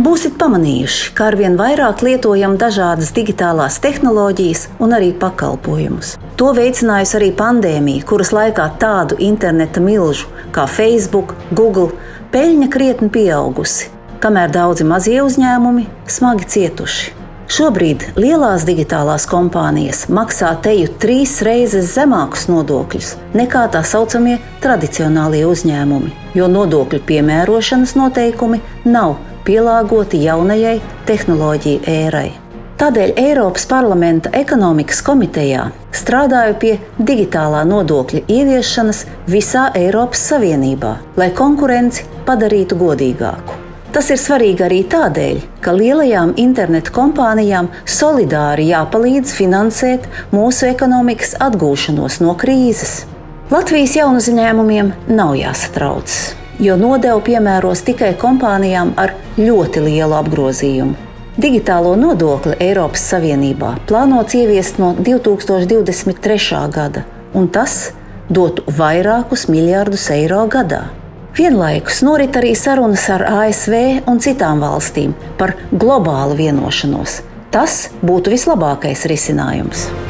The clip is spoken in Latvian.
Būsiet pamanījuši, ka arvien vairāk lietojam dažādas digitālās tehnoloģijas un arī pakalpojumus. To veicinājusi arī pandēmija, kuras laikā tādu interneta milžu kā Facebook, Google peļņa krietni pieaugusi, kamēr daudzi mazie uzņēmumi smagi cietuši. Šobrīd lielās digitālās kompānijas maksā teju trīs reizes zemākus nodokļus nekā tā saucamie tradicionālie uzņēmumi, jo nodokļu piemērošanas noteikumi nav pielāgoti jaunajai tehnoloģiju ērai. Tādēļ Eiropas parlamenta ekonomikas komitejā strādāju pie digitālā nodokļa ieviešanas visā Eiropas Savienībā, lai konkurenci padarītu godīgāku. Tas ir svarīgi arī tādēļ, ka lielajām internetu kompānijām solidāri jāpalīdz finansēt mūsu ekonomikas atgūšanos no krīzes. Latvijas jaunu uzņēmumiem nav jāsatraucas jo nodevu piemēros tikai kompānijām ar ļoti lielu apgrozījumu. Digitālo nodokli Eiropas Savienībā plānots ieviest no 2023. gada, un tas dotu vairākus miljardus eiro gadā. Vienlaikus norit arī sarunas ar ASV un citām valstīm par globālu vienošanos. Tas būtu vislabākais risinājums.